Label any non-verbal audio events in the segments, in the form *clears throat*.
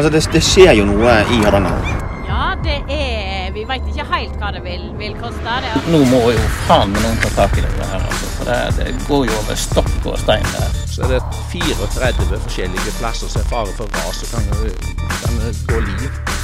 Altså, det, det skjer jo noe i Hardanger. Ja, det er Vi veit ikke helt hva det vil, vil koste. Det. Nå må jo faen meg noen ta tak i det her, altså. For det, det går jo over stokk og stein der. Så er det 34 forskjellige plasser som er fare for ras og kan, kan gå liv.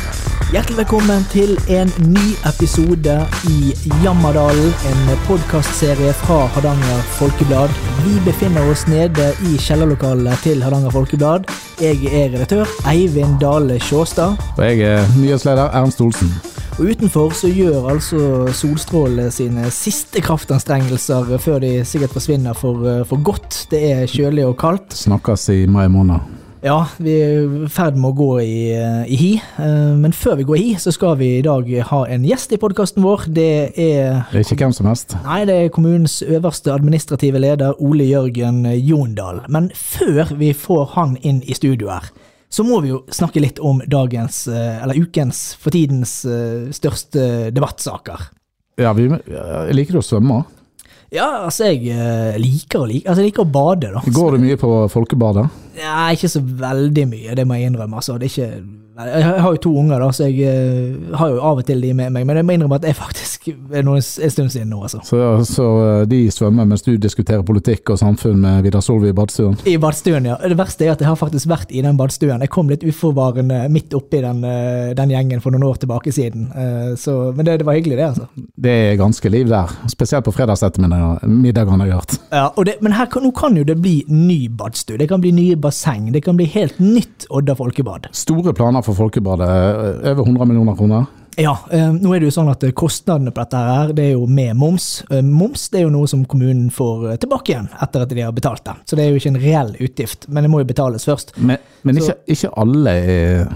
Hjertelig velkommen til en ny episode i Jammerdalen, en podkastserie fra Hardanger Folkeblad. Vi befinner oss nede i kjellerlokalet til Hardanger Folkeblad. Jeg er redaktør Eivind Dale Sjåstad. Og jeg er nyhetsleder Ernst Olsen. Og utenfor så gjør altså solstrålene sine siste kraftanstrengelser før de sikkert forsvinner for, for godt. Det er kjølig og kaldt. Snakkes i mai måned. Ja, vi er i ferd med å gå i, i, hi. Men før vi går i hi, så skal vi i dag ha en gjest i podkasten vår. Det er Det er ikke hvem som helst. Nei, det er kommunens øverste administrative leder, Ole Jørgen Jondal. Men før vi får han inn i studio her, så må vi jo snakke litt om dagens, eller ukens, for tidens største debattsaker. Ja, vi liker å svømme? Ja, altså jeg liker å, like, altså jeg liker å bade, da. Går du mye på folkebadet? Ja, ikke så veldig mye, det må jeg innrømme. Altså, det er ikke jeg har jo to unger, da, så jeg uh, har jo av og til de med meg. Men jeg må innrømme at jeg *laughs* faktisk er noen, en stund siden nå, altså. Så, så de svømmer mens du diskuterer politikk og samfunn med Vidar Solvi i badstuen? I badstuen, ja. Det verste er at jeg har faktisk vært i den badstuen. Jeg kom litt uforvarende midt oppi den, den gjengen for noen år tilbake siden. Så, men det, det, var hyggelig, det, altså. Det er ganske liv der. Spesielt på fredagsettermiddagene, har jeg hørt. Ja, det, men her, nå kan jo det bli ny badstue. Det kan bli nye basseng. Det kan bli helt nytt Odda folkebad. Store planer for Folkebadet. Over 100 millioner kroner? Ja, eh, nå er det jo sånn at kostnadene på dette her, det er jo med moms. Eh, moms det er jo noe som kommunen får tilbake igjen etter at de har betalt det. Så det er jo ikke en reell utgift, men det må jo betales først. Men, men ikke, ikke, alle er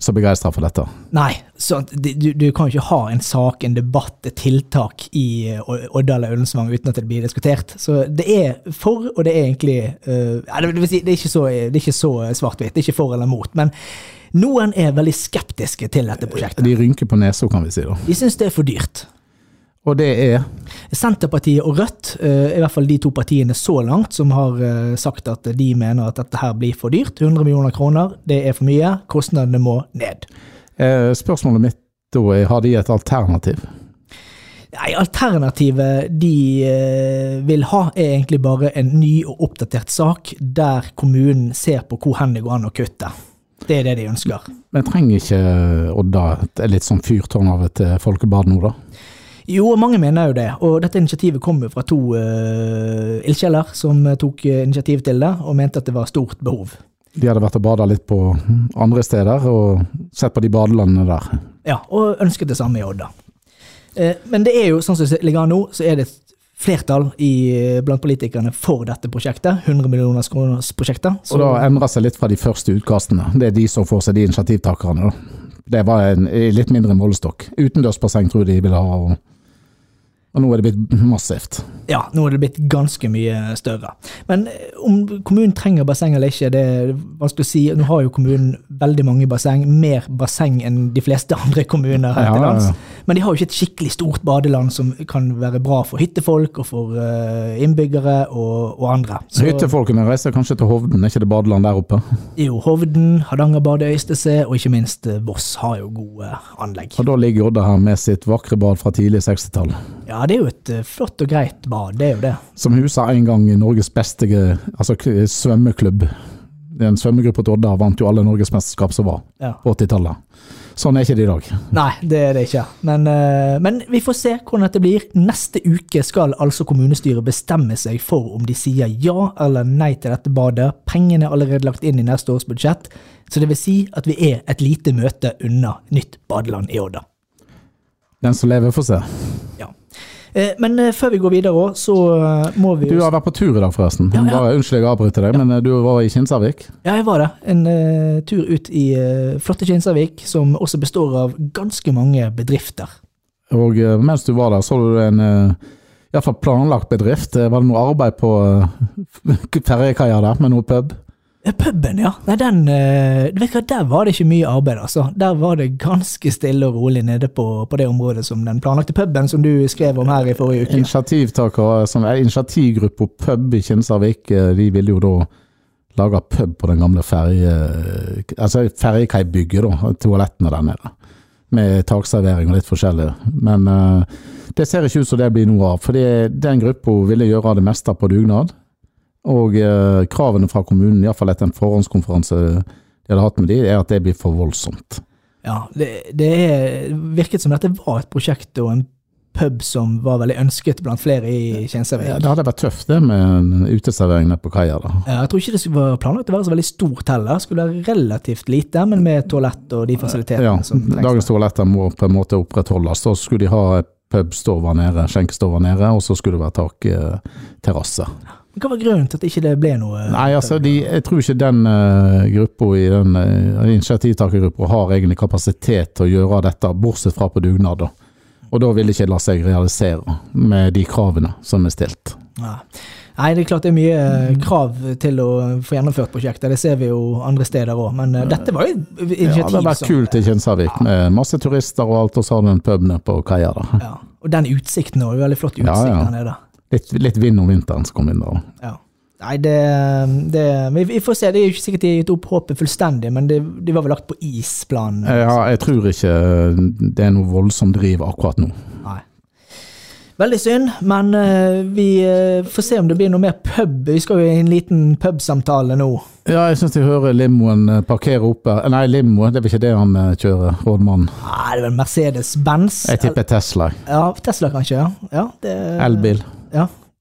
så begeistra for dette? Nei, så du, du, kan jo ikke ha en sak, en debatt, et tiltak i Odda eller Ullensvang uten at det blir diskutert. Så det er for, og det er egentlig uh, det, vil si, det er ikke så, så svart-hvitt. Det er ikke for eller mot. men noen er veldig skeptiske til dette prosjektet. De rynker på nesa, kan vi si. da. De syns det er for dyrt. Og det er? Senterpartiet og Rødt er i hvert fall de to partiene så langt som har sagt at de mener at dette her blir for dyrt. 100 millioner kroner, det er for mye. Kostnadene må ned. Spørsmålet mitt da er, har de et alternativ? Nei, Alternativet de vil ha, er egentlig bare en ny og oppdatert sak der kommunen ser på hvor hen det går an å kutte. Det er det de ønsker. Men trenger ikke Odda et litt sånn fyrtårn av et folkebad nå, da? Jo, mange mener jo det. Og dette initiativet kom jo fra to uh, ildsjeler som tok initiativ til det, og mente at det var stort behov. De hadde vært og bada litt på andre steder, og sett på de badelandene der. Ja, og ønsket det samme i Odda. Men det er jo, sånn som det ligger an nå, så er det flertall i, blant politikerne for dette prosjektet. 100 millioners kroners prosjektet. Og da endrer seg litt fra de første utkastene. Det er de som får seg de initiativtakerne, da. Det var en litt mindre målestokk. Utendørsbasseng tror de ville ha. og og nå er det blitt massivt. Ja, nå er det blitt ganske mye større. Men om kommunen trenger basseng eller ikke, det er vanskelig å si. Nå har jo kommunen veldig mange basseng, mer basseng enn de fleste andre kommuner her til lands. Ja, ja. Men de har jo ikke et skikkelig stort badeland som kan være bra for hyttefolk og for innbyggere og, og andre. Så, Hyttefolkene reiser kanskje til Hovden, er ikke det badeland der oppe? Jo, Hovden, Hardangerbadet, Øystese og ikke minst Voss har jo gode anlegg. Og da ligger Odda her med sitt vakre bad fra tidlig 60-tall. Ja, det er jo et flott og greit bad, det er jo det. Som husa en gang Norges beste altså, svømmeklubb. En svømmegruppe til Odda vant jo alle norgesmesterskap som var ja. på 80-tallet. Sånn er ikke det i dag. Nei, det er det ikke. Men, uh, men, vi får se hvordan dette blir. Neste uke skal altså kommunestyret bestemme seg for om de sier ja eller nei til dette badet. Pengene er allerede lagt inn i neste års budsjett, så det vil si at vi er et lite møte unna nytt badeland i Odda. Den som lever, får se. Ja. Men før vi går videre så må vi Du har vært på tur i dag, forresten. Ja, ja. Bare, unnskyld jeg avbryter deg, ja. men du var i Kinsarvik? Ja, jeg var det. En uh, tur ut i uh, flotte Kinsarvik, som også består av ganske mange bedrifter. Og uh, mens du var der, så du en iallfall planlagt bedrift. Var det noe arbeid på *laughs* ferjekaia der, med noe pub? Puben, ja. Nei, den, vet hva, Der var det ikke mye arbeid. altså. Der var det ganske stille og rolig nede på, på det området som den planlagte puben som du skrev om her i forrige uke. Initiativtaker, som er initiativgruppe pub i Kinsarvik, de ville jo da lage pub på den gamle ferje... Altså ferjekaibygget, da. Toalettene der nede. Med takservering og litt forskjellig. Men uh, det ser ikke ut som det blir noe av. For den gruppa ville gjøre det meste på dugnad. Og eh, kravene fra kommunen, iallfall etter en forhåndskonferanse de hadde hatt med de, er at det blir for voldsomt. Ja, det, det er, virket som dette var et prosjekt og en pub som var veldig ønsket blant flere i Kjensevik. Ja, det hadde vært tøft det med en uteservering nede på kaia. da. Ja, jeg tror ikke det var planlagt å være så veldig stort heller. Skulle være relativt lite, men med toalett og de fasilitetene Ja, som trengs. dagens toaletter må på en måte opprettholdes. Da skulle de ha pubstova nede, skjenkestova nede, og så skulle det være takterrasse. Hva var grunnen til at ikke det ble noe? Nei, altså, de, jeg tror ikke den uh, gruppa i den uh, initiativtakergruppa har egentlig kapasitet til å gjøre dette, bortsett fra på dugnad. da. Og da vil det ikke la seg realisere med de kravene som er stilt. Ja. Nei, det er klart det er mye eh, krav til å få gjennomført prosjekter. Det ser vi jo andre steder òg. Men eh, dette var jo initiativ som Ja, det har vært kult i Kinsarvik, med masse turister og alt, og så har du en pub nede på kaia. da. Ja. Og den utsikten òg. Veldig flott utsikt Ja, ja. der nede. Litt, litt vind om vinteren som kom inn der. Ja. Nei, det, det vi, får se. Det er jo ikke sikkert de har gitt opp håpet fullstendig, men det, de var vel lagt på is, planen. Ja, jeg tror ikke det er noe voldsomt driv akkurat nå. Nei. Veldig synd, men eh, vi eh, får se om det blir noe mer pub. Vi skal jo i en liten pubsamtale nå. Ja, jeg syns de hører limoen eh, parkere oppe. Nei, limo, det er vel ikke det han kjører, rådmannen. Nei, det er vel Mercedes-Benz. Jeg tipper Tesla. Ja, Tesla kanskje, ja. ja Elbil. Ja.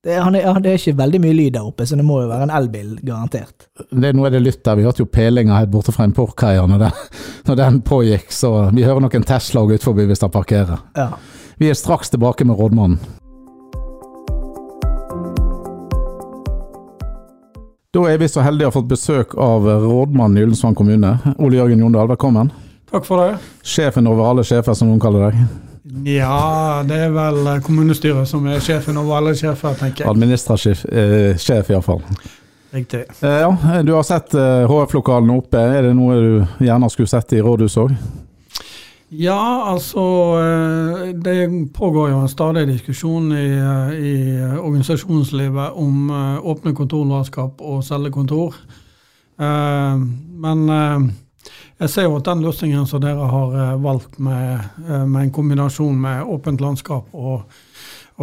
Det, han er, ja, det er ikke veldig mye lyd der oppe, så det må jo være en elbil, garantert. Det er Nå er det lytt der. Vi hørte jo pelinga helt borte fra importkaia når, når den pågikk, så vi hører nok en Tesla ut forbi hvis han parkerer. Ja. Vi er straks tilbake med rådmannen. Da er vi så heldige å ha fått besøk av rådmannen i Ullensvang kommune. Ole Jørgen Jondal, velkommen. Takk for det. Sjefen over alle sjefer, som noen kaller deg. Ja, det er vel kommunestyret som er sjefen over alle sjefer, tenker jeg. Administrativ eh, sjef, iallfall. Riktig. Eh, ja, du har sett eh, HF-lokalene oppe. Er det noe du gjerne skulle sett i rådhuset òg? Ja, altså eh, Det pågår jo en stadig diskusjon i, eh, i organisasjonslivet om eh, åpne kontorlandskap og cellekontor. Eh, Men eh, jeg ser jo at den løsningen som dere har eh, valgt med, eh, med en kombinasjon med åpent landskap og,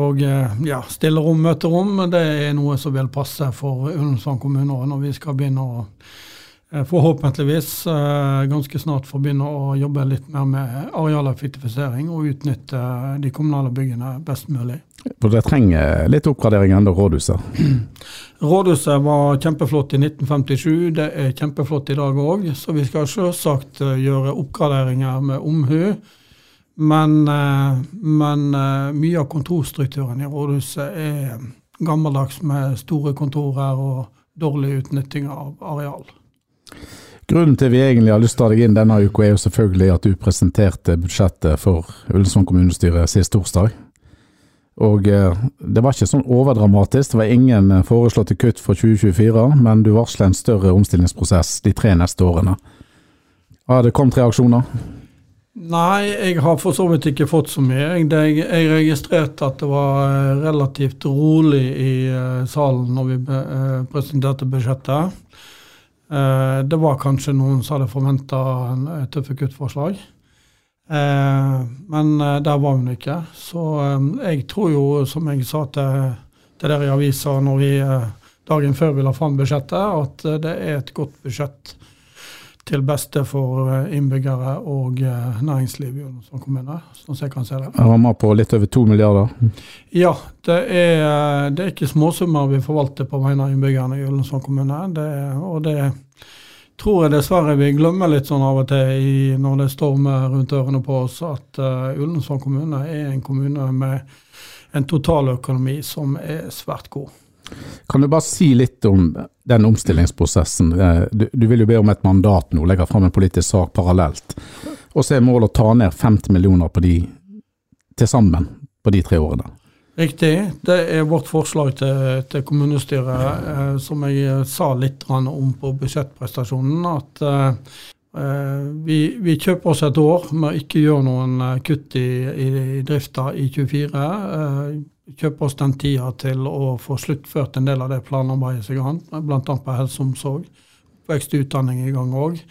og eh, ja, stillerom, møterom, det er noe som vil passe for Ullensvang kommune når vi skal begynne å forhåpentligvis eh, ganske snart får begynne å jobbe litt mer med arealeffektivisering og utnytte de kommunale byggene best mulig. For det trenger litt oppgradering ennå, rådhuset. *clears throat* Rådhuset var kjempeflott i 1957, det er kjempeflott i dag òg. Så vi skal selvsagt eh, gjøre oppgraderinger med omhu. Men, eh, men eh, mye av kontorstrukturen i rådhuset er gammeldags med store kontorer og dårlig utnytting av areal. Grunnen til vi egentlig har lyst til å ha deg inn denne uka, er jo selvfølgelig at du presenterte budsjettet for Ullensvang kommunestyre sist torsdag. Og eh, det var ikke sånn overdramatisk, det var ingen eh, foreslåtte kutt for 2024, men du varsler en større omstillingsprosess de tre neste årene. Har det kommet reaksjoner? Nei, jeg har for så vidt ikke fått så mye. Jeg, registrerte at det var eh, relativt rolig i salen når vi presenterte budsjettet. Eh, det var kanskje noen som hadde forventa tøffe kuttforslag. Eh, men eh, der var hun ikke. Så eh, jeg tror jo, som jeg sa til, til dere i avisa når vi eh, dagen før vi la fram budsjettet, at eh, det er et godt budsjett til beste for eh, innbyggere og eh, næringsliv i Ullensvang kommune, sånn jeg kan se det. Rammer på litt over to milliarder. Ja, det er, eh, det er ikke småsummer vi forvalter på vegne av innbyggerne i Ullensvang kommune. Det, og det tror jeg dessverre vi glemmer litt sånn av og til i, når det stormer rundt ørene på oss, at uh, Ullensvang kommune er en kommune med en totaløkonomi som er svært god. Kan du bare si litt om den omstillingsprosessen? Eh, Du, du vil jo be om et mandat nå, legge fram en politisk sak parallelt. Og så er målet å ta ned 50 millioner på de til sammen på de tre årene. Riktig. Det er vårt forslag til, til kommunestyret, eh, som jeg eh, sa litt om på budsjettprestasjonen. At eh, eh, vi, vi kjøper oss et år med å ikke gjøre noen kutt i, i, i drifta i 24. Eh, kjøper oss den tida til å få sluttført en del av det planarbeidet som i gang, bl.a. på helse og omsorg. oppvekst og utdanning i gang òg.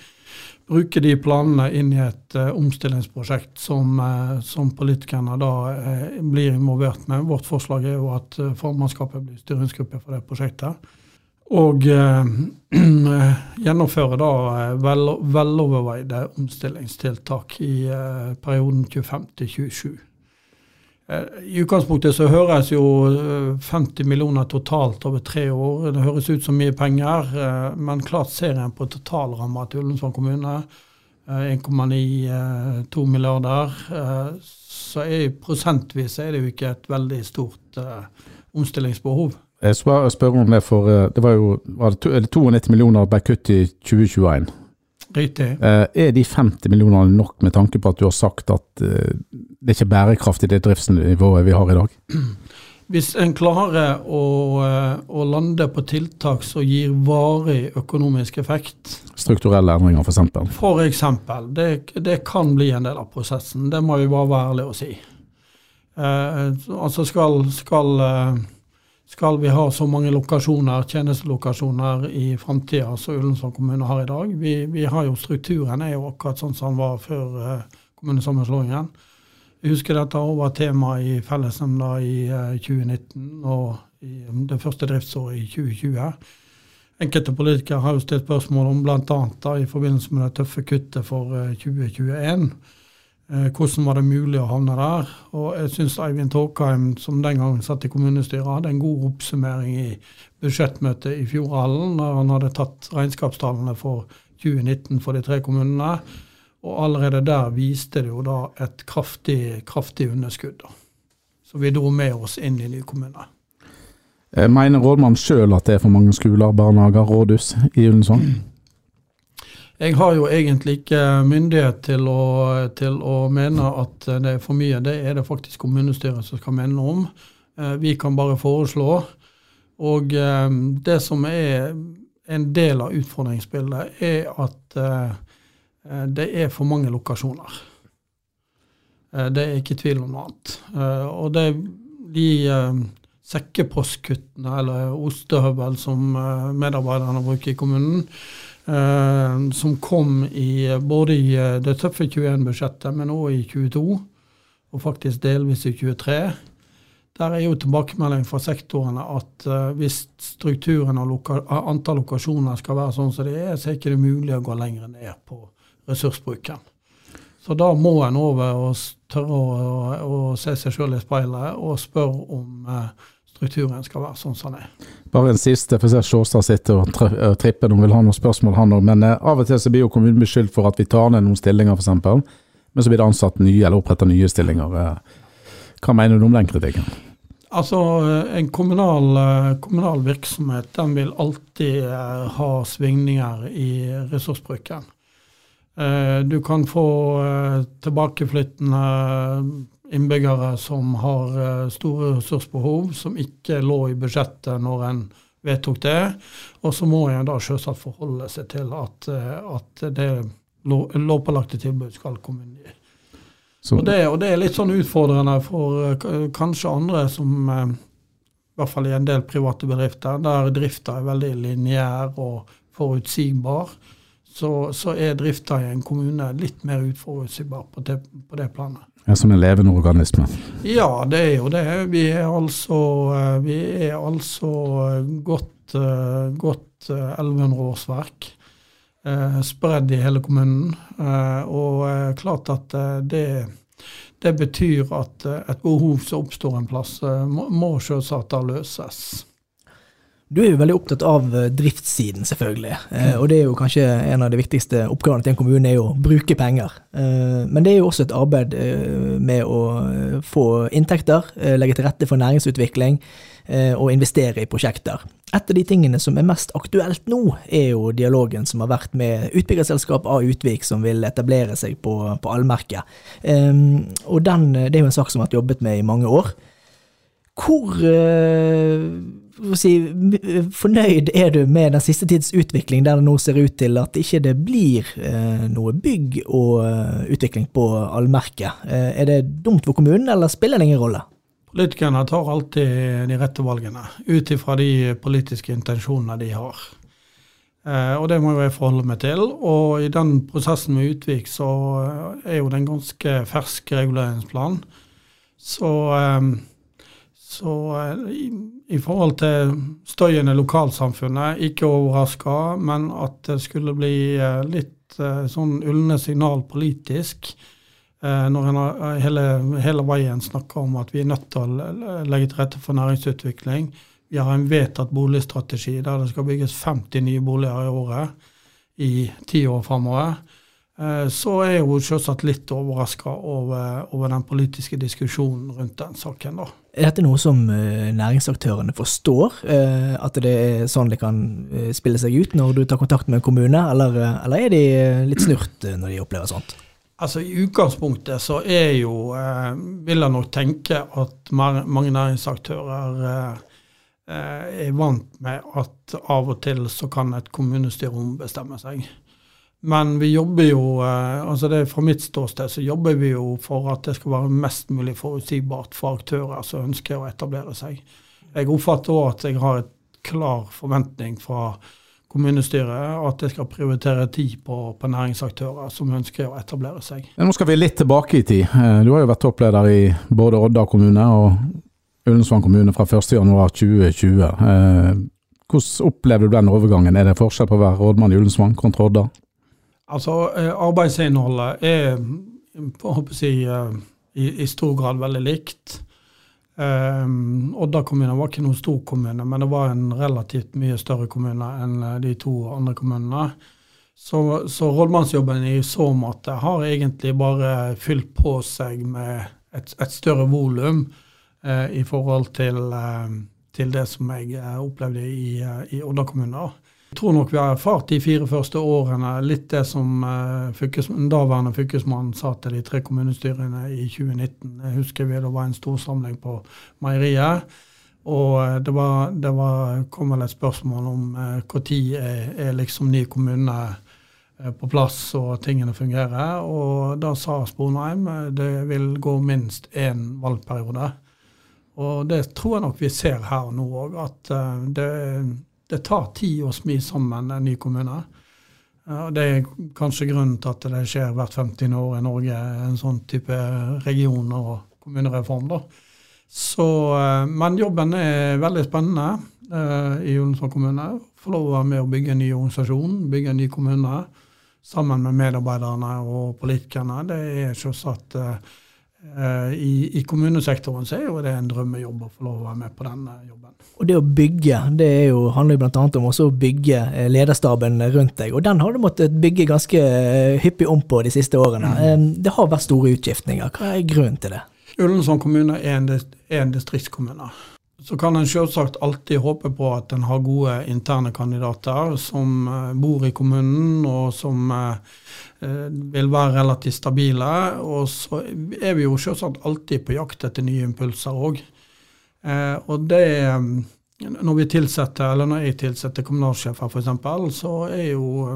Bruke de planene inn i et uh, omstillingsprosjekt som, uh, som politikerne da uh, blir involvert med. Vårt forslag er jo at formannskapet blir styringsgruppe for det prosjektet. Og *clears throat* gjennomføre da vel, veloverveide omstillingstiltak i perioden 25 til 27. Eh, I utgangspunktet så høres jo 50 eh, millioner totalt over tre år. Det høres ut som mye penger, eh, men klart ser en på totalramma til Ullensvang kommune, 1,9-2 milliarder, så er prosentvis er det jo ikke et veldig stort omstillingsbehov. Jeg spør, spør om det, for det var jo var det 92 millioner ble kutt i 2021. Riktig. Eh, er de 50 millionene nok med tanke på at du har sagt at eh, det er ikke bærekraftig det driftsnivået vi har i dag? *clears throat* Hvis en klarer å, eh, å lande på tiltak som gir varig økonomisk effekt Strukturelle endringer, f.eks.? F.eks. Det, det, kan bli en del av prosessen. Det må vi bare være ærlige og si. Eh, altså skal, skal skal vi ha så mange lokasjoner, tjenestelokasjoner i framtida som Ullensvang kommune har i dag. Vi, vi, har jo Strukturen er jo akkurat sånn som den var før eh, kommunesammenslåingen. Jeg husker dette var tema i fellesnemnda i eh, 2019 og i um, det første driftsåret i 2020. Enkelte politikere har jo stilt spørsmål om bl.a. i forbindelse med det tøffe kuttet for eh, 2021 Eh, hvordan var det mulig å havne der? Og jeg syns Eivind Torkheim, som den gangen satt i kommunestyret, hadde en god oppsummering i budsjettmøtet i Fjordhallen, der han hadde tatt regnskapstallene for 2019 for de tre kommunene. Og allerede der viste det jo da et kraftig, kraftig underskudd. Så vi dro med oss inn i nye kommuner. Eh, mener rådmannen sjøl at det er for mange skoler, barnehager, rådhus i Ullensvang? Jeg har jo egentlig ikke myndighet til å, til å, mene at det er for mye. Det er det faktisk kommunestyret som skal mene om. Eh, vi kan bare foreslå. Og eh, det som er en del av utfordringsbildet, er at eh, det er for mange lokasjoner. Det er ikke tvil om noe annet. Og det, de sekkepostkuttene, eller ostehøvel, som medarbeiderne bruker i kommunen, Eh, som kom i, både i eh, det tøffe 21-budsjettet, men òg i 22, og faktisk delvis i 23. Der er jo tilbakemelding fra sektorene at uh, hvis strukturen og loka antall lokasjoner skal være sånn som det er, så er det ikke mulig å gå lenger ned på ressursbruken. Så da må en over og tørre å, å, å se seg sjøl i speilet og spørre om uh, strukturen skal være sånn som den er. Bare en siste, for jeg ser Sjåstad sitter og eh, tripper hun vil ha noen spørsmål, han òg. Men eh, av og til så blir jo kommunen beskyldt for at vi tar ned noen stillinger, f.eks. Men så blir det ansatt nye, eller oppretta nye stillinger. Eh, hva mener du om den kritikken? Altså, En kommunal, kommunal virksomhet den vil alltid ha svingninger i ressursbruken. Du kan få tilbakeflyttende innbyggere som har eh, store ressursbehov, som ikke lå i budsjettet når en vedtok det. Og så må en da selvsagt forholde seg til at, eh, at det lovpålagte tilbud skal kommunen gi. Og det, og det, er litt sånn utfordrende for eh, kanskje andre som i hvert fall i en del private bedrifter, der drifta er veldig lineær og forutsigbar, så, så er drifta i en kommune litt mer uforutsigbar på det, på det planet. Ja, Som en levende organisme? Ja, det er jo det. Vi er altså, eh, vi er altså godt, eh, godt 1100 eh, årsverk. Spredd i hele kommunen. Og klart at det, det betyr at et behov som oppstår en plass, må, må selvsagt da løses. Du er jo veldig opptatt av eh, driftssiden, selvfølgelig. Eh, og det er jo kanskje en av de viktigste oppgavene til en kommune, er jo å bruke penger. Eh, men det er jo også et arbeid med å få inntekter, legge til rette for næringsutvikling og investere i prosjekter. Et av de tingene som er mest aktuelt nå, er jo dialogen som har vært med utbyggerselskap av Utvik, som vil etablere seg på, på Allmerket. Og den, det er jo en sak som har vært jobbet med i mange år. Hvor si, fornøyd er du med den siste tids utvikling, der det nå ser ut til at ikke det blir uh, noe bygg og uh, utvikling på allmerket? Eh, er det dumt for kommunen, eller spiller det ingen rolle? Politikerne tar alltid de rette valgene, ut ifra de politiske intensjonene de har. Eh, og det må jo jeg forholde meg til. Og i den prosessen med Utvik så eh, er jo det en ganske fersk reguleringsplan. Så, eh, så i, i, forhold til støyen i lokalsamfunnet, ikke overraska, men at det skulle bli litt sånn ulne signal politisk. Når en hele, hele veien snakker om at vi er nødt til å legge til rette for næringsutvikling vi har en vedtatt boligstrategi der det skal bygges 50 nye boliger i året i ti år framover. Eh, så er jeg jo selvsagt litt overraska over, over, den politiske diskusjonen rundt den saken. da. Er dette noe som eh, næringsaktørene forstår? Eh, at det er sånn det kan spille seg ut når du tar kontakt med en kommune, eller, eller er de litt snurt når de opplever sånt? Altså I utgangspunktet så er jo, vil jeg nok tenke at mange næringsaktører er vant med at av og til så kan et kommunestyre ombestemme seg. Men vi jobber jo, eh, altså det fra mitt ståsted så jobber vi jo for at det skal være mest mulig forutsigbart for aktører som ønsker å etablere seg. Jeg oppfatter òg at jeg har et klar forventning fra kommunestyret at det skal prioritere tid på, på, næringsaktører som ønsker å etablere seg. Nå skal vi litt tilbake i tid. Eh, du har jo vært toppleder i både Odda kommune og Ullensvang kommune fra 1.1.2020. Eh, hvordan opplever du den overgangen? Er det forskjell på å være rådmann i Ullensvang kontra Odda? Altså, eh, Arbeidsinnholdet er jeg, eh, i, i, stor grad veldig likt. Um, Odda kommune var ikke noen stor kommune, men det var en relativt mye større kommune enn de to andre kommunene. Så, så rådmannsjobben i så måte har egentlig bare fylt på seg med et, et større volum. uh, i forhold til, uh, til, det som jeg eh, opplevde i, i Odda kommune. Jeg tror nok vi har erfart de fire første årene litt det som fylkesmann, daværende fylkesmann sa til de tre kommunestyrene i 2019. Jeg husker vi det var en storsamling på meieriet. Og det, var, det var, kom vel et spørsmål om når er, er liksom ny kommune på plass og tingene fungerer. Og da sa Sponheim det vil gå minst én valgperiode. Og det tror jeg nok vi ser her nå òg, at det, det, tar tid å smi sammen en ny kommune. Det er kanskje grunnen til at det skjer hvert 50. år i Norge, en sånn type regioner og kommunereform. da. Så, uh, men jobben er veldig spennende i Ullensvang kommune. Få lov å være med å bygge en ny organisasjon, bygge en ny kommune sammen med medarbeiderne og politikerne. Det er selvsagt Eh, I, I, kommunesektoren så er jo det en drømmejobb å få lov å være med på den jobben. Og Det å bygge det jo, handler jo bl.a. om også å bygge eh, lederstaben rundt deg. og Den har du måttet bygge ganske eh, hyppig om på de siste årene. Mm. Det har vært store utskiftninger. Hva er grunnen til det? Ullensvang kommune er en, er en distriktskommune. Så kan en selvsagt alltid håpe på at en har gode interne kandidater som bor i kommunen, og som Eh, vil være relativt stabile. Og så er vi jo selvsagt alltid på jakt etter nye impulser òg. Eh, og det når vi tilsetter, eller når jeg tilsetter kommunalsjefer f.eks., så er jo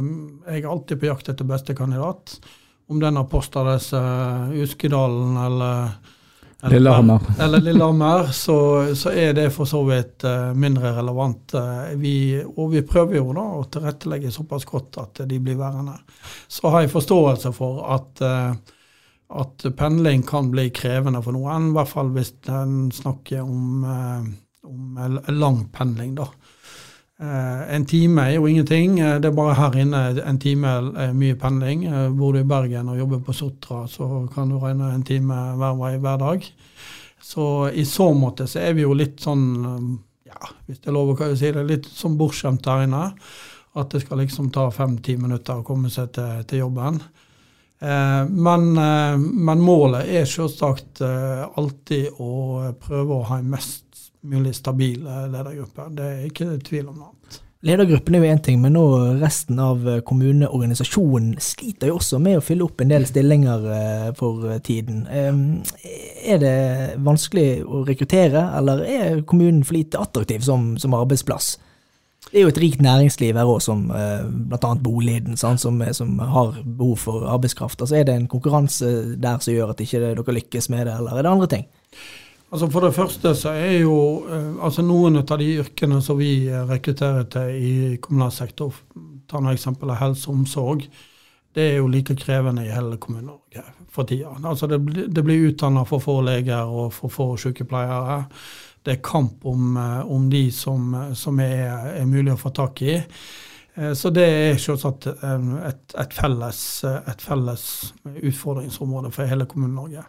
jeg alltid på jakt etter beste kandidat. Om den har postadresse Uskedalen eller Lillehammer. Eller Lillehammer, så, så, er det for så vidt uh, mindre relevant. Uh, vi, og vi prøver jo da å tilrettelegge såpass godt at de blir værende. Så har jeg forståelse for at, uh, at pendling kan bli krevende for noen, i hvert fall hvis en snakker om, om lang pendling. da. Eh, en time er jo ingenting. Eh, det er bare her inne en time er mye pendling. Eh, bor du i Bergen og jobber på Sotra, så kan du regne en time hver vei hver dag. Så i så måte så er vi jo litt sånn, ja, hvis det er lov å si det, litt sånn bortskjemt der inne. At det skal liksom ta fem-ti minutter å komme seg til, til jobben. Men, men, målet er selvsagt alltid å prøve å ha en mest mulig stabil ledergruppe. Det er ikke tvil om noe annet. Ledergruppen er jo én ting, men nå resten av kommuneorganisasjonen sliter jo også med å fylle opp en del stillinger eh, for tiden. Er det vanskelig å rekruttere, eller er kommunen for lite attraktiv som, som arbeidsplass? Det er jo et rikt næringsliv her òg, som eh, bl.a. Boliden, som, som, har behov for arbeidskraft. Altså Er det en konkurranse der som gjør at ikke dere lykkes med det, eller er det andre ting? Altså For det første så er jo eh, altså noen av de yrkene som vi rekrutterer til i kommunal sektor, ta eksempel av helse og omsorg. Det er jo like krevende i hele Kommune-Norge for tida. Altså det, det blir utdanna for få leger og for få sykepleiere. Det er kamp om, eh, om de som, som er, er mulig å få tak i. Eh, Så det er selvsagt eh, et, et, felles, eh, et felles utfordringsområde for hele Kommune-Norge.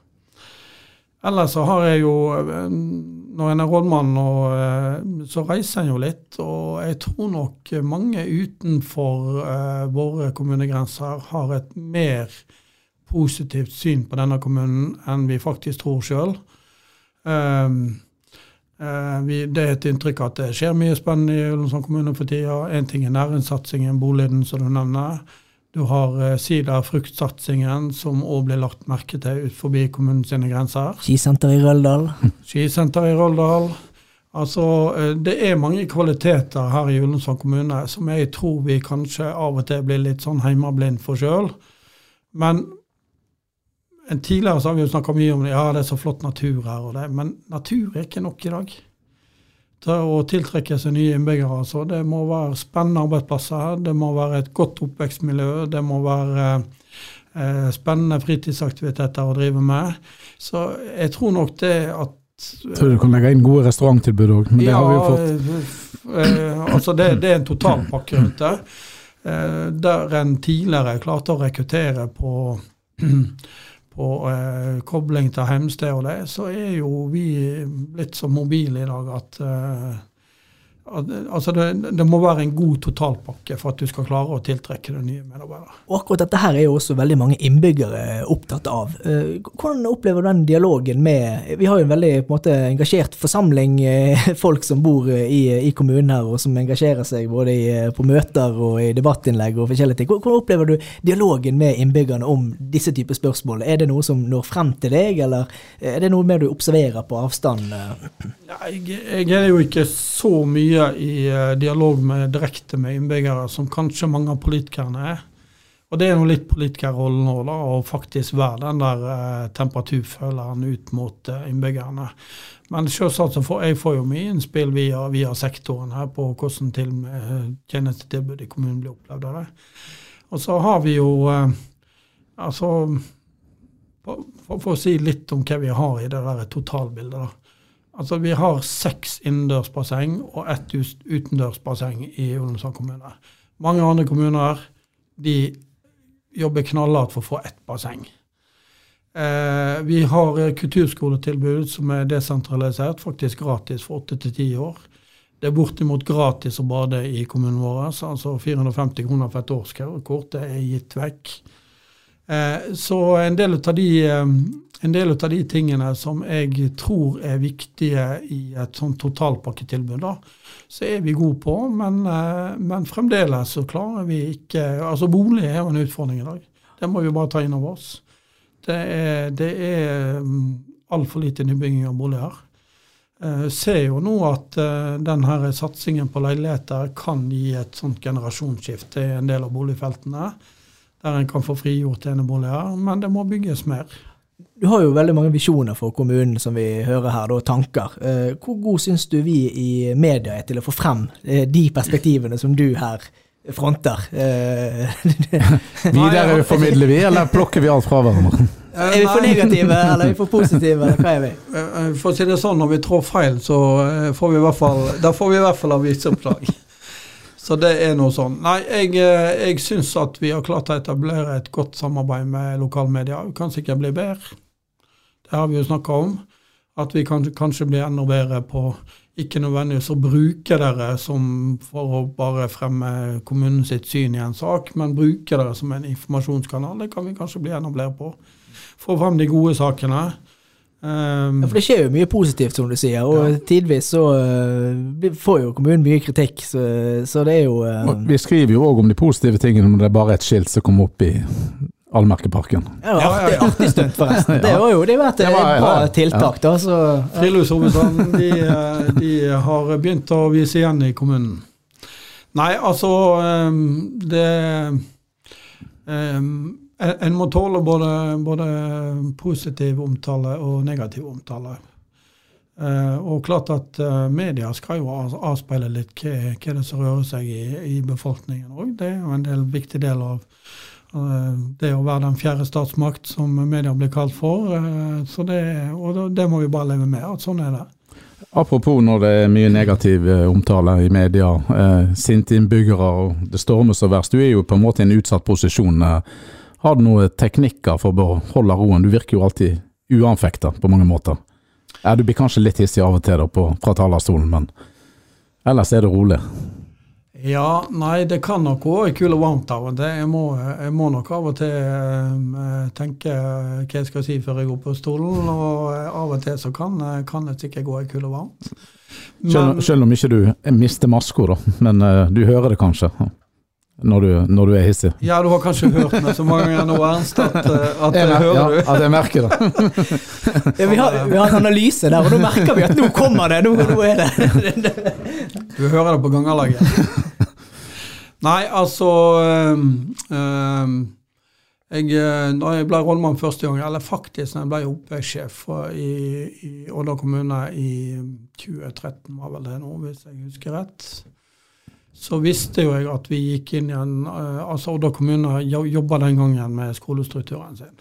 Ellers så har jeg jo eh, Når en er rådmann, og, eh, så reiser en jo litt. Og jeg tror nok mange utenfor eh, våre kommunegrenser har et mer positivt syn på denne kommunen enn vi faktisk tror sjøl. det er et inntrykk at det skjer mye spennende i Ullensand kommune for tida. Én ting er næringssatsingen, boligen, som du nevner. Du har eh, sider-fruktsatsingen, som òg blir lagt merke til ut forbi kommunens grenser. Skisenter i Røldal. *laughs* Skisenter i Røldal. Altså, eh, det er mange kvaliteter her i Ullensvang kommune som jeg tror vi kanskje av og til blir litt sånn heimeblind for sjøl. Men en tidligere så har vi jo snakka mye om det, ja, det er så flott natur her og det, men natur er ikke nok i dag. Til å tiltrekke seg nye innbyggere. Altså. Det må være spennende arbeidsplasser, det må være et godt oppvekstmiljø, det må være eh, spennende fritidsaktiviteter å drive med. Så jeg tror nok det at Tror du kan legge inn gode restauranttilbud òg, men det har vi jo fått. fått. Eh, altså det, det er en totalpakke rundt det. Eh, der en tidligere klarte å rekruttere på, på eh, kobling til hjemsted og det, så er jo vi blitt så mobile i dag at, eh, altså det, det må være en god totalpakke for at du skal klare å tiltrekke deg nye medarbeidere. Og akkurat dette her er jo også veldig mange innbyggere opptatt av. Eh, Hvordan opplever du den dialogen med Vi har jo en veldig på en måte, engasjert forsamling eh, *laughs* folk som bor eh, i, i kommunen her, og som engasjerer seg både i, på møter og i debattinnlegg og forskjellige ting. Hvordan opplever du dialogen med innbyggerne om disse typer spørsmål? Er det noe som når frem til deg, eller er det noe mer du observerer på avstand? Ja, jeg, jeg er jo ikke så mye i eh, dialog med, direkte med innbyggere som kanskje mange av politikerne er. Og det er nå litt politikerrollen nå, da, å faktisk være den der eh, temperaturføleren ut mot eh, innbyggerne. Men selvsagt så får jeg får jo mye innspill via, via sektoren her på hvordan til eh, tjenestetilbudet i kommunen blir opplevd av det. Og så har vi jo eh, altså for, for å si litt om hva vi har i det der totalbildet. da. Altså, Vi har seks innendørsbasseng og ett utendørsbasseng i Ullensand kommune. Mange andre kommuner de jobber knallhardt for å få ett basseng. Eh, vi har kulturskoletilbud som er desentralisert, faktisk gratis for åtte til ti år. Det er bortimot gratis å bade i kommunen vår. Altså 450 kroner for et årskort. Det er gitt vekk. Eh, så en del av de eh, en del av de tingene som jeg tror er viktige i et sånt totalpakketilbud, da, så er vi gode på. Men, eh, men fremdeles så klarer vi ikke Altså bolig er jo en utfordring i dag. Det må vi bare ta inn over oss. Det er, det er altfor lite nybygging av boliger. Jeg ser jo nå at denne satsingen på leiligheter kan gi et sånt generasjonsskifte i en del av boligfeltene. Der en kan få frigjort eneboliger, men det må bygges mer. Du har jo veldig mange visjoner for kommunen, som vi hører her, da, tanker. Eh, Hvor god syns du vi i media er til å få frem eh, de perspektivene som du her fronter? Eh, *laughs* Videreformidler vi, eller plukker vi alt fra hverandre? Er vi for negative, eller er vi for positive, eller hva er vi? For å si det sånn, når vi trår feil, så får vi i hvert fall Da får vi i hvert fall avisoppslag. Så det er noe sånn. Nei, jeg, eh, jeg syns at vi har klart å etablere et godt samarbeid med lokalmedia. Vi kan sikkert bli bedre. Det har vi jo snakka om. At vi kan kanskje blir enda bedre på ikke nødvendigvis å bruke dere som for å bare fremme kommunen sitt syn i en sak, men bruke dere som en informasjonskanal. Det kan vi kanskje bli enda bedre på. Få frem de gode sakene. Um, Ja, for det skjer jo mye positivt, som du sier, og tidvis så uh, får jo kommunen mye kritikk, så, så det er jo eh, Og Vi skriver jo òg om de positive tingene men det er bare et skilt som kommer opp i Allmerkeparken. ja, Ja, ja, artig, ja. artig stunt, forresten. *laughs* Det var jo det vært var- et bra ja, ja. tiltak, da. Så, ja. De, eh, de har begynt å vise igjen i kommunen. Nei, altså ehm, Det ehm, en, en må tåle både, både positiv omtale og negativ omtale. Uh, og klart at uh, media skal jo av- avspeile litt hva, hva det som rører seg i, i befolkningen òg. Det er jo en del viktig del av uh, det å være den fjerde statsmakt, som media blir kalt for. Eh, så det, og det, må vi bare leve med, at sånn er det. Apropos når det er mye negativ eh, omtale i media, eh, sinte innbyggere og det stormer så verst. Du er jo på en måte i en utsatt posisjon. Eh, har du noen teknikker for å beholde roen? Du virker jo alltid uanfekta på mange måter. Ja, du blir kanskje litt hissig av og til da på, fra talerstolen, men ellers er det rolig. Ja, nei, det kan nok gå i kul og varmt av og til. Jeg må, jeg må nok av og til eh, tenke hva jeg skal si før jeg går på stolen, og eh, av og til så kan, eh, kan det sikkert gå i kul og varmt. Selv, selv om ikke du mister maska, da, *laughs* men eh, du hører det kanskje når du, når du er hissig. Ja, du har kanskje hørt meg så mange ganger nå, Ernst, at, eh, at Jeg det hører ja, du. at jeg merker det. *laughs* Ja, vi, har, vi har en analyse der, og nå merker vi at nå kommer det! Nå, nå er det Du hører det på gangerlaget. Nei, altså um, um, jeg, Da jeg ble rådmann første gang, eller faktisk da jeg ble oppvekstsjef i, i Odda kommune i 2013, var vel det nå, hvis jeg husker rett, så visste jo jeg at vi gikk inn i en øh, Altså Odda kommune jo- jobba den gangen med skolestrukturen sin.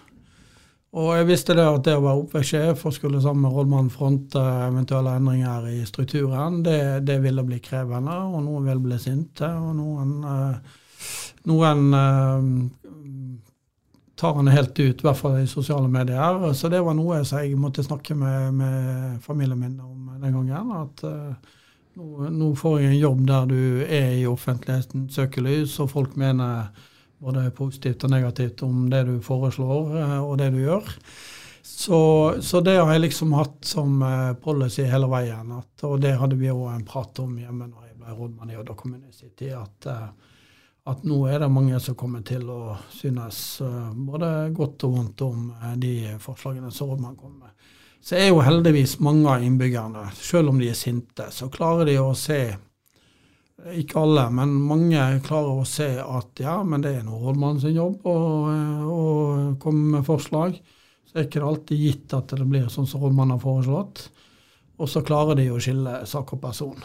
Og jeg visste det at det å være oppvekstsjef og skulle sammen med rådmannen fronte eventuelle endringer i strukturen, det, det ville bli krevende, og noen ville bli sinte, og noen, eh, noen eh, tar han helt ut, i hvert fall i sosiale medier. Så det var noe jeg måtte snakke med, med familien min om den gangen. At eh, nå, nå får jeg en jobb der du er i offentlighetens søkelys, og folk mener både positivt og negativt om det du foreslår eh, og det du gjør. Så, så det har jeg liksom hatt som eh, policy hele veien. At, og det hadde vi òg en prat om hjemme når jeg ble rådmann i Odda kommune i sin tid. At, eh, at nå er det mange som kommer til å synes både godt og vondt om de forslagene som rådmannen kommer med. Så er jo heldigvis mange av innbyggerne, selv om de er sinte, så klarer de å se ikke alle, men mange klarer å se at ja, men det er nå rådmannen sin jobb å, å komme med forslag. Så er ikke det alltid gitt at det blir sånn som rådmannen har foreslått. Og så klarer de å skille sak og person.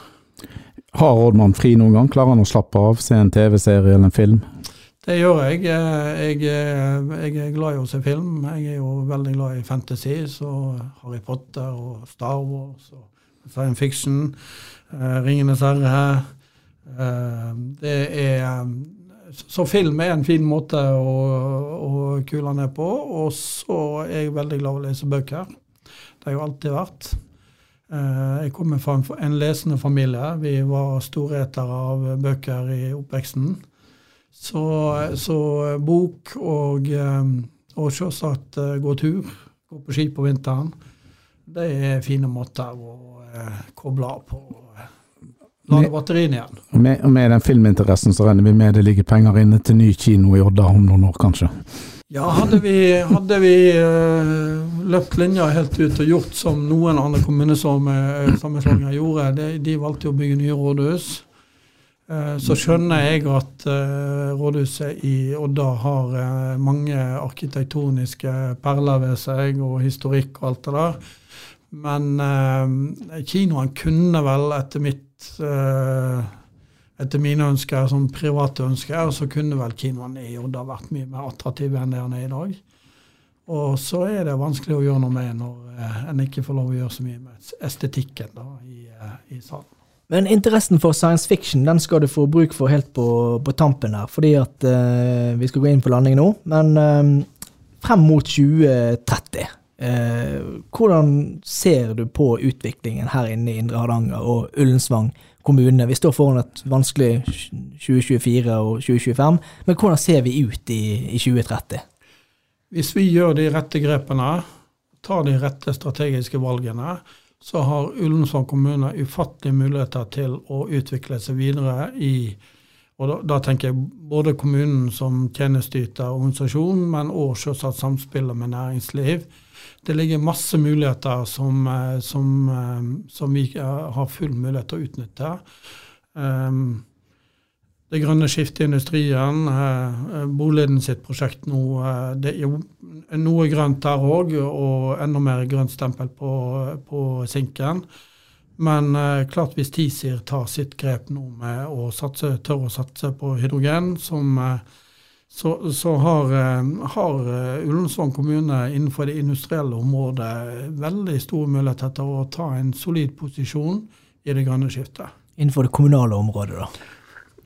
Har rådmannen fri noen gang? Klarer han å slappe av, se en TV-serie eller en film? Det gjør jeg. Eh, Jeg, eh, jeg er glad i å se film. Jeg er jo veldig glad i fantasy, så Harry Potter og Star Wars og science fiction, eh, Ringenes herre. Eh, Det er Så film er en fin måte å, å kule ned på. Og så er jeg veldig glad i å lese bøker. Det har jeg alltid vært. Eh, Jeg kommer fra en lesende familie. Vi var storetere av bøker i oppveksten. Så, så bok og, eh, og selvsagt eh, gå tur, gå på ski på vinteren, det er fine måter å eh, koble av på. eh, Lade batteriene igjen. Med, med den filminteressen så regner vi med det ligger penger inne til ny kino i Odda om noen år, kanskje. Ja, hadde vi, hadde vi løpt linja helt ut og gjort som noen andre kommuner som kommunesammenslåinger gjorde, de, de valgte å bygge nye rådhus. Eh, Så skjønner jeg at eh, rådhuset i Odda har eh, mange arkitektoniske perler ved seg, og historikk og alt det der. Men kinoen kunne vel, etter mitt etter mine ønsker, som private ønsker, så kunne vel kinoen i Odda vært mye mer attraktiv enn det han er i dag. Og så er det vanskelig å gjøre noe med når en ikke får lov å gjøre så mye med estetikken da, i, i salen. Men interessen for science fiction den skal du få bruk for helt på, på tampen her, fordi at eh, vi skal gå inn på landing nå. Men eh, frem mot 2030, eh, hvordan ser du på utviklingen her inne i Indre Hardanger og Ullensvang kommune? Vi står foran et vanskelig 2024 og 2025, men hvordan ser vi ut i, i 2030? Hvis vi gjør de rette grepene, tar de rette strategiske valgene, så har Ullensvang kommune ufattelige muligheter til å utvikle seg videre i og da, da tenker jeg både kommunen som tjenesteyter og organisasjon, men òg selvsagt samspillet med næringsliv. Det ligger masse muligheter som, eh, som, eh, som vi eh, har full mulighet til å utnytte. Um, det grønne skiftet i industrien. Eh, Boliden sitt prosjekt nå. Eh, det er jo noe grønt der òg, og enda mer grønt stempel på, på sinken. Men eh, klart hvis TISIR tar sitt grep nå med å satse, tør å satse på hydrogen, som, så, så, har, har Ullensvang kommune innenfor det industrielle området veldig store muligheter til å ta en solid posisjon i det grønne skiftet. Innenfor det kommunale området, da?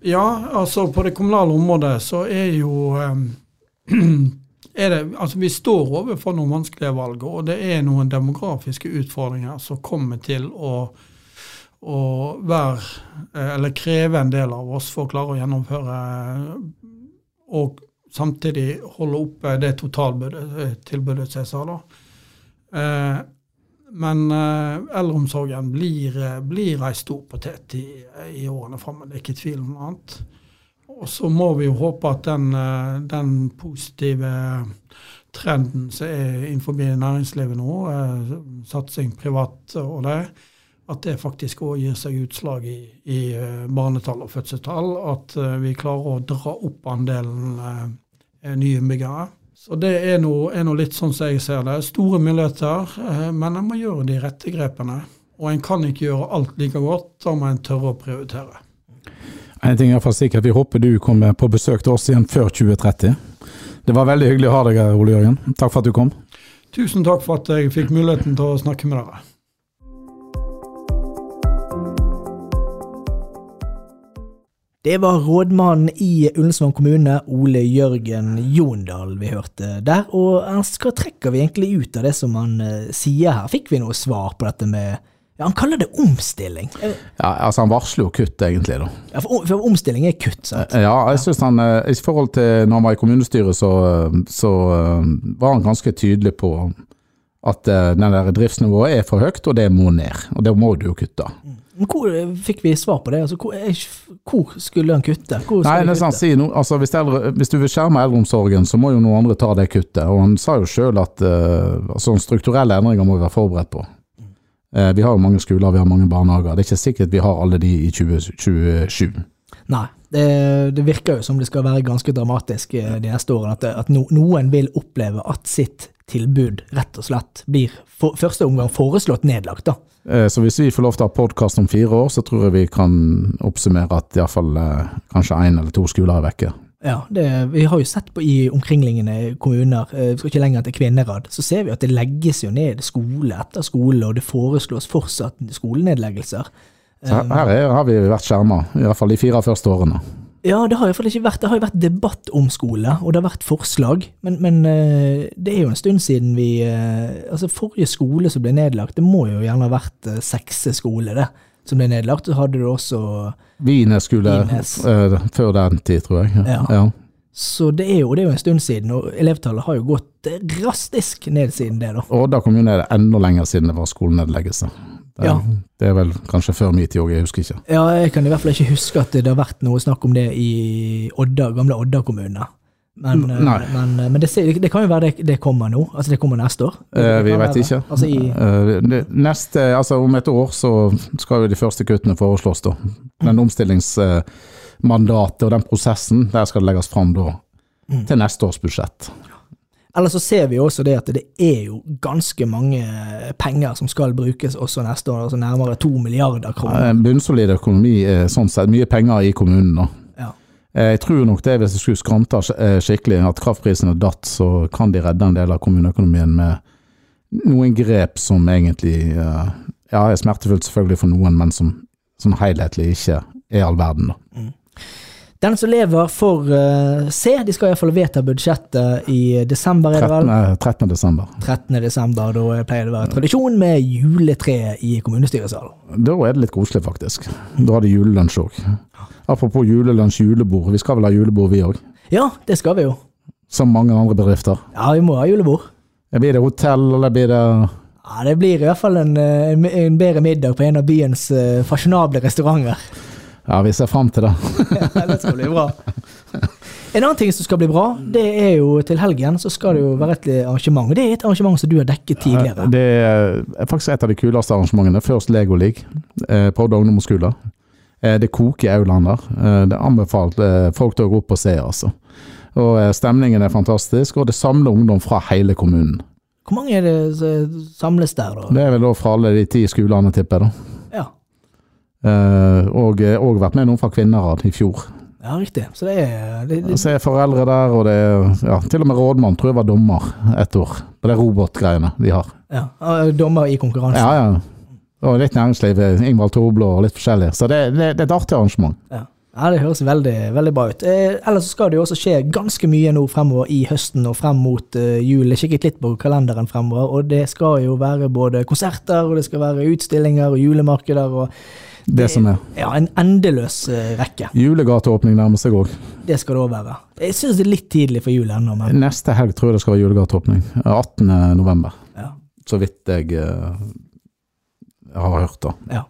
Ja, altså på det kommunale området så er jo *clears throat* er det, altså Vi står overfor noen vanskelige valg, og det er noen demografiske utfordringer som kommer til å, å være, eh, eller kreve en del av oss for å klare å gjennomføre og samtidig holde oppe det totaltilbudet som jeg sa. da. Eh, men uh, eldreomsorgen blir, uh, blir ei stor potet i, i årene framover. Det er ikke tvil om noe annet. Og så må vi jo håpe at den, uh, den positive trenden som er innenfor næringslivet nå, satsing privat og det, at det faktisk òg gir seg utslag i, i barnetall og fødselstall. At vi klarer å dra opp andelen nye innbyggere. Så det er nå litt sånn som jeg ser det. Store muligheter, eh, men en må gjøre de rette grepene. Og en kan ikke gjøre alt like godt, da må en tørre å prioritere. En ting er iallfall sikkert, vi håper du kommer på besøk til oss igjen før 2030. Det var veldig hyggelig å ha deg her, Ole Jørgen. Takk for at du kom. Tusen takk for at jeg fikk muligheten til å snakke med dere. Det var rådmannen i Ullensvang kommune, Ole Jørgen Jondal, vi hørte der. Og hva trekker vi egentlig ut av det som han uh, sier her? Fikk vi noe svar på dette med ja, Han kaller det omstilling. Ja, altså Han varsler jo kutt, egentlig. da. Ja, For, for omstilling er kutt, sant? Ja, jeg synes han, eh, I forhold til når han var i kommunestyret, så, så var han ganske tydelig på at den der driftsnivået er for høyt, og det må ned. Og det må du jo kutte. Mm. Hvor fikk vi svar på det? Altså, hvor, hvor, skulle han kutte? Nei, det kutte? Si, noe, altså, hvis, eldre, hvis, du vil skjerme eldreomsorgen, så må jo noen andre ta det kuttet. Og han sa jo sjøl at uh, sånne strukturelle endringer må vi være forberedt på. Uh, vi har jo mange skoler, vi har mange barnehager. Det er ikke sikkert vi har alle de i 2027. Nei, det, det, virker jo som det skal være ganske dramatisk eh, de neste årene. At, at no, noen vil oppleve at sitt tilbud rett og slett blir for, første omgang foreslått nedlagt. da. Eh, så hvis vi får lov til å ha podkast om fire år, så tror jeg vi kan oppsummere at iallfall eh, kanskje én eller to skoler er vekke. Ja, det, vi har jo sett på i omkringliggende kommuner, eh, vi skal ikke lenger til Kvinnherad, så ser vi at det legges jo ned skole etter skole, og det foreslås fortsatt skolenedleggelser. Så her, her er, har vi vært skjerma, iallfall de fire første årene. Ja, det har, ikke vært, det har jo vært debatt om skole, og det har vært forslag. Men, men eh, det er jo en stund siden vi eh, Altså, forrige skole som ble nedlagt, det må jo gjerne ha vært uh, sekse skole, det, som ble nedlagt. Så hadde du også Vines skole uh, før den tid, tror jeg. Ja. ja. Så det er, jo, det er jo en stund siden, og elevtallet har jo gått drastisk ned siden det. da. Og da kom jo ned enda lenger siden det var skolenedleggelse. Det, ja. det er vel kanskje før min tid òg, jeg husker ikke. Ja, jeg kan i hvert fall ikke huske at det har vært noe snakk om det i Odda, gamle Odda kommune. Men, eh, men, eh, men det, det, kan jo være det, det, kommer nå? Altså det kommer neste år? Eh, vi vet ikke. Altså, i, eh, neste, altså om et år så skal jo de første kuttene foreslås, da. Den omstillingsmandatet og den prosessen, der skal det legges fram da. Mm. Til neste års budsjett. Eller så ser vi også det at det er jo ganske mange penger som skal brukes også neste år, altså nærmere to milliarder kroner. En bunnsolid økonomi, sånn sett. Mye penger i kommunen da. Ja. Jeg tror nok det, hvis jeg skulle skranta eh, skikkelig, at kraftprisene datt, så kan de redde en del av kommuneøkonomien med noen grep som egentlig eh, ja, er smertefullt selvfølgelig for noen, men som, som helhetlig ikke er all verden. da. Mm. Den som lever, får uh, se. De skal iallfall vedta budsjettet i desember. 13. 13. desember. 13. desember, Da pleier det å være tradisjon med juletre i kommunestyresalen. Da er det litt koselig, faktisk. Da har de julelunsj òg. Apropos julelunsj, julebord. Vi skal vel ha julebord, vi òg? Ja, det skal vi jo. Som mange andre bedrifter. Ja, vi må ha julebord. Blir det hotell, eller blir det Ja, Det blir i hvert fall en, en bedre middag på en av byens uh, fasjonable restauranter. Ja, vi ser fram til det. *laughs* ja, det skal bli bra. En annen ting som skal bli bra, det er jo til helgen så skal det jo være et arrangement. Det er et arrangement som du har dekket tidligere. Det er faktisk et av de kuleste arrangementene. Først Lego League eh, på Odda ungdomsskole. Eh, Det koker i aulaen der. Eh, Det er anbefalt eh, folk til å gå opp og se, altså. Og stemningen er fantastisk, og det samler ungdom fra hele kommunen. Hvor mange er det samles der, da? Det er vel da fra alle de ti skolene, tipper jeg. Eh, Og òg vært med noen fra Kvinnerad i fjor. ja riktig. Så det er det, det, Så er foreldre der, og det er ja, til og med rådmann tror jeg var dommer et år. På de robotgreiene de har. ja, Dommer i konkurransen. Ja, ja. Og litt næringsliv. Ingvald Toblå og litt forskjellig. Så det, det, det er et artig arrangement. Ja. Ja, Det høres veldig, veldig bra ut. Eh, ellers skal det jo også skje ganske mye nå fremover i høsten og frem mot eh, jul. Jeg kikket litt på kalenderen fremover, og det skal jo være både konserter, og det skal være utstillinger og julemarkeder og Det som er. ja, en endeløs eh, rekke. Julegateåpning nærmer seg òg. Det skal det òg være. Jeg syns det er litt tidlig for jul ennå, men Neste helg tror jeg det skal være julegateåpning. 18. november. ja. Så vidt jeg jeg har hørt, da. Ja.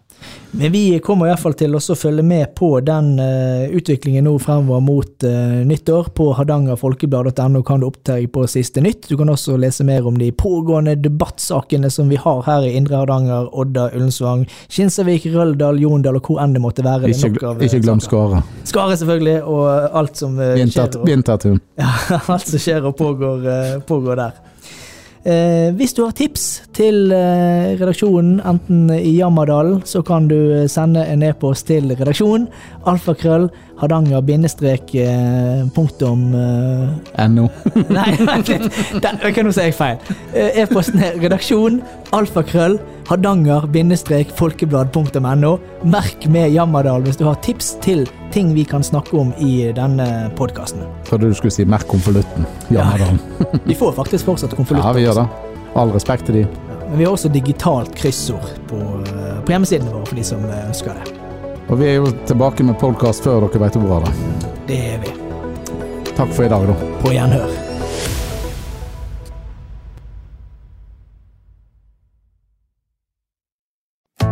Men vi kommer i hvert fall til å følge med på den eh, utviklingen nå fremover mot eh, nyttår. På hardangerfolkeblad.no kan du oppdatere på siste nytt. Du kan også lese mer om de pågående debattsakene som vi har her i Indre Hardanger, Odda, Ullensvang, Kinsarvik, Røldal, Jondal og hvor enn det måtte være. Ikke, av, eh, ikke glem. Skare. Skare, selvfølgelig, og alt som skjer. vintertun. ja, *laughs* alt som skjer og pågår, pågår der. Eh, hvis du har tips til eh, redaksjonen, enten i Jammerdalen, så kan du eh, sende en e-post til redaksjonen. Alfakrøll, hardanger bindestrek punktum NO. *laughs* Nei, vent litt. Der, nå sier jeg feil. E-posten er redaksjon, alfakrøll, hardanger, bindestrek, folkeblad.no. Merk med Jammerdal hvis du har tips til ting vi kan snakke om i denne podkasten. Trodde du skulle si 'merk konvolutten'. Jammerdalen. Vi får faktisk fortsatt konvolutter. Ja, vi gjør det. All respekt til de. Men vi har også digitalt kryssord på, eh, på hjemmesidene våre for de som eh, ønsker det. Og vi er jo tilbake med podkast før dere vet ordet av det. Det er vi. Takk for i dag, da. På gjenhør.